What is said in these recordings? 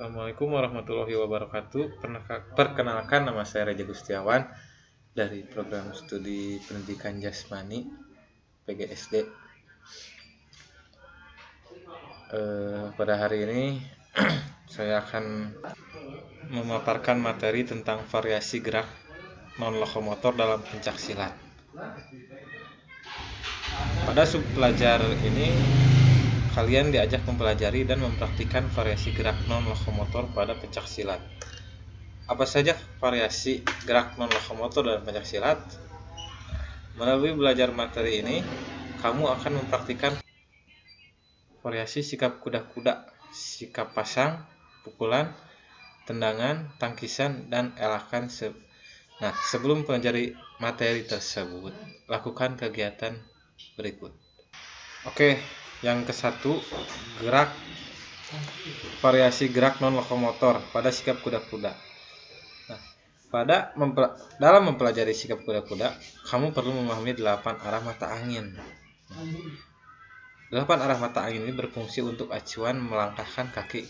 Assalamualaikum warahmatullahi wabarakatuh. Perkenalkan nama saya Reja Gustiawan dari program studi pendidikan jasmani PGSD. Eh, pada hari ini saya akan memaparkan materi tentang variasi gerak non lokomotor dalam pencak silat. Pada sub pelajar ini kalian diajak mempelajari dan mempraktikkan variasi gerak non lokomotor pada pencak silat. Apa saja variasi gerak non lokomotor dalam pencak silat? Melalui belajar materi ini, kamu akan mempraktikkan variasi sikap kuda-kuda, sikap pasang, pukulan, tendangan, tangkisan, dan elakan. Se nah, sebelum pelajari materi tersebut, lakukan kegiatan berikut. Oke, yang ke satu gerak variasi gerak non lokomotor pada sikap kuda-kuda. Nah, pada mempel dalam mempelajari sikap kuda-kuda, kamu perlu memahami delapan arah mata angin. Delapan arah mata angin ini berfungsi untuk acuan melangkahkan kaki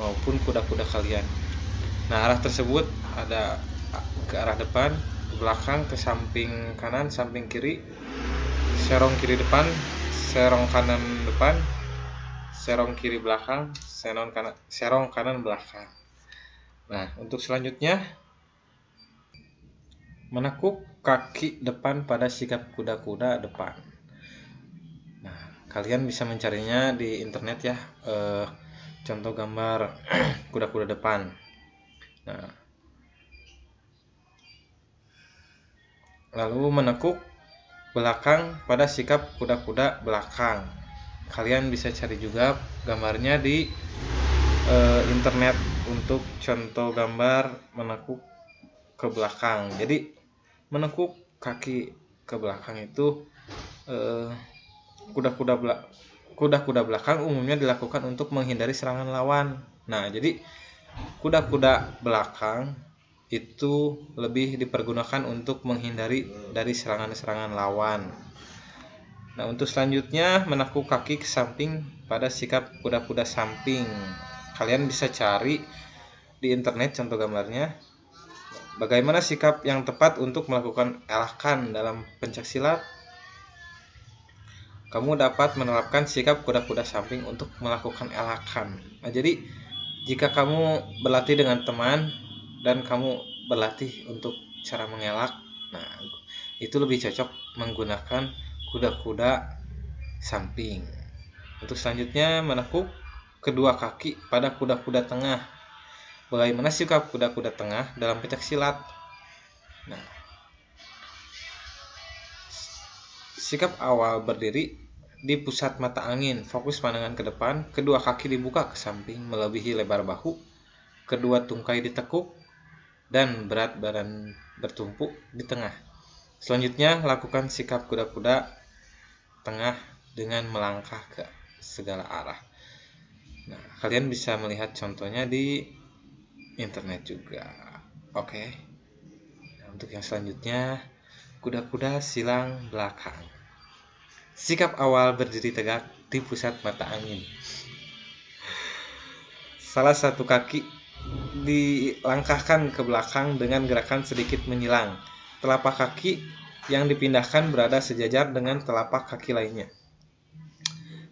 maupun kuda-kuda kalian. Nah, arah tersebut ada ke arah depan, ke belakang, ke samping kanan, samping kiri, serong kiri depan, serong kanan depan, serong kiri belakang, serong kanan, serong kanan belakang. Nah, untuk selanjutnya menekuk kaki depan pada sikap kuda-kuda depan. Nah, kalian bisa mencarinya di internet ya. Eh, contoh gambar kuda-kuda depan. Nah, lalu menekuk belakang pada sikap kuda-kuda belakang. Kalian bisa cari juga gambarnya di e, internet untuk contoh gambar menekuk ke belakang. Jadi menekuk kaki ke belakang itu kuda-kuda belak kuda-kuda belakang umumnya dilakukan untuk menghindari serangan lawan. Nah, jadi kuda-kuda belakang itu lebih dipergunakan untuk menghindari dari serangan-serangan lawan. Nah, untuk selanjutnya menekuk kaki ke samping pada sikap kuda-kuda samping. Kalian bisa cari di internet contoh gambarnya. Bagaimana sikap yang tepat untuk melakukan elakan dalam pencak silat? Kamu dapat menerapkan sikap kuda-kuda samping untuk melakukan elakan. Nah, jadi jika kamu berlatih dengan teman dan kamu berlatih untuk cara mengelak nah itu lebih cocok menggunakan kuda-kuda samping. Untuk selanjutnya menekuk kedua kaki pada kuda-kuda tengah. Bagaimana sikap kuda-kuda tengah dalam pencak silat? Nah sikap awal berdiri di pusat mata angin. Fokus pandangan ke depan kedua kaki dibuka ke samping melebihi lebar bahu kedua tungkai ditekuk dan berat badan bertumpuk di tengah. Selanjutnya, lakukan sikap kuda-kuda tengah dengan melangkah ke segala arah. Nah, kalian bisa melihat contohnya di internet juga. Oke. Nah, untuk yang selanjutnya, kuda-kuda silang belakang. Sikap awal berdiri tegak di pusat mata angin. Salah satu kaki dilangkahkan ke belakang dengan gerakan sedikit menyilang. Telapak kaki yang dipindahkan berada sejajar dengan telapak kaki lainnya.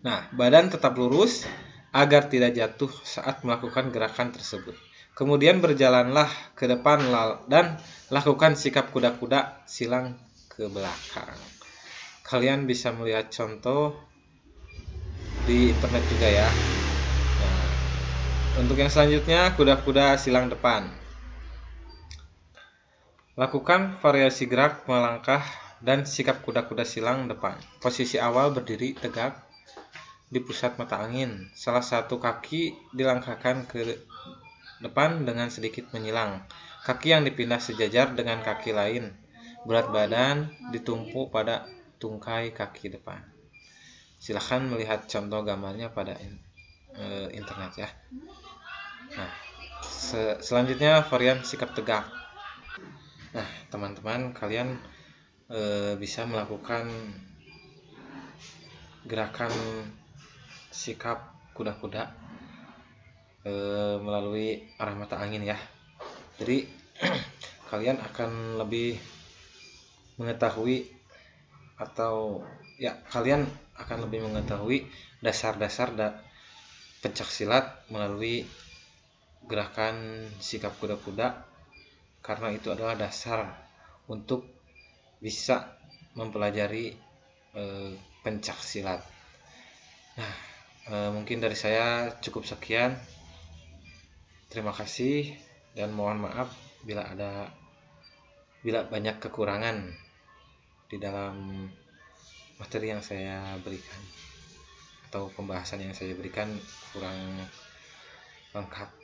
Nah, badan tetap lurus agar tidak jatuh saat melakukan gerakan tersebut. Kemudian berjalanlah ke depan dan lakukan sikap kuda-kuda silang ke belakang. Kalian bisa melihat contoh di internet juga ya. Untuk yang selanjutnya, kuda-kuda silang depan. Lakukan variasi gerak, melangkah, dan sikap kuda-kuda silang depan. Posisi awal berdiri tegak di pusat mata angin. Salah satu kaki dilangkahkan ke depan dengan sedikit menyilang. Kaki yang dipindah sejajar dengan kaki lain. Berat badan ditumpuk pada tungkai kaki depan. Silahkan melihat contoh gambarnya pada Eh, internet ya. Nah, se selanjutnya varian sikap tegak. Nah, teman-teman kalian e, bisa melakukan gerakan sikap kuda-kuda eh, melalui arah mata angin ya. Jadi kalian akan lebih mengetahui atau ya kalian akan lebih mengetahui dasar-dasar da pencak silat melalui gerakan sikap kuda-kuda karena itu adalah dasar untuk bisa mempelajari eh, pencak silat. Nah, eh, mungkin dari saya cukup sekian. Terima kasih dan mohon maaf bila ada bila banyak kekurangan di dalam materi yang saya berikan atau pembahasan yang saya berikan kurang lengkap.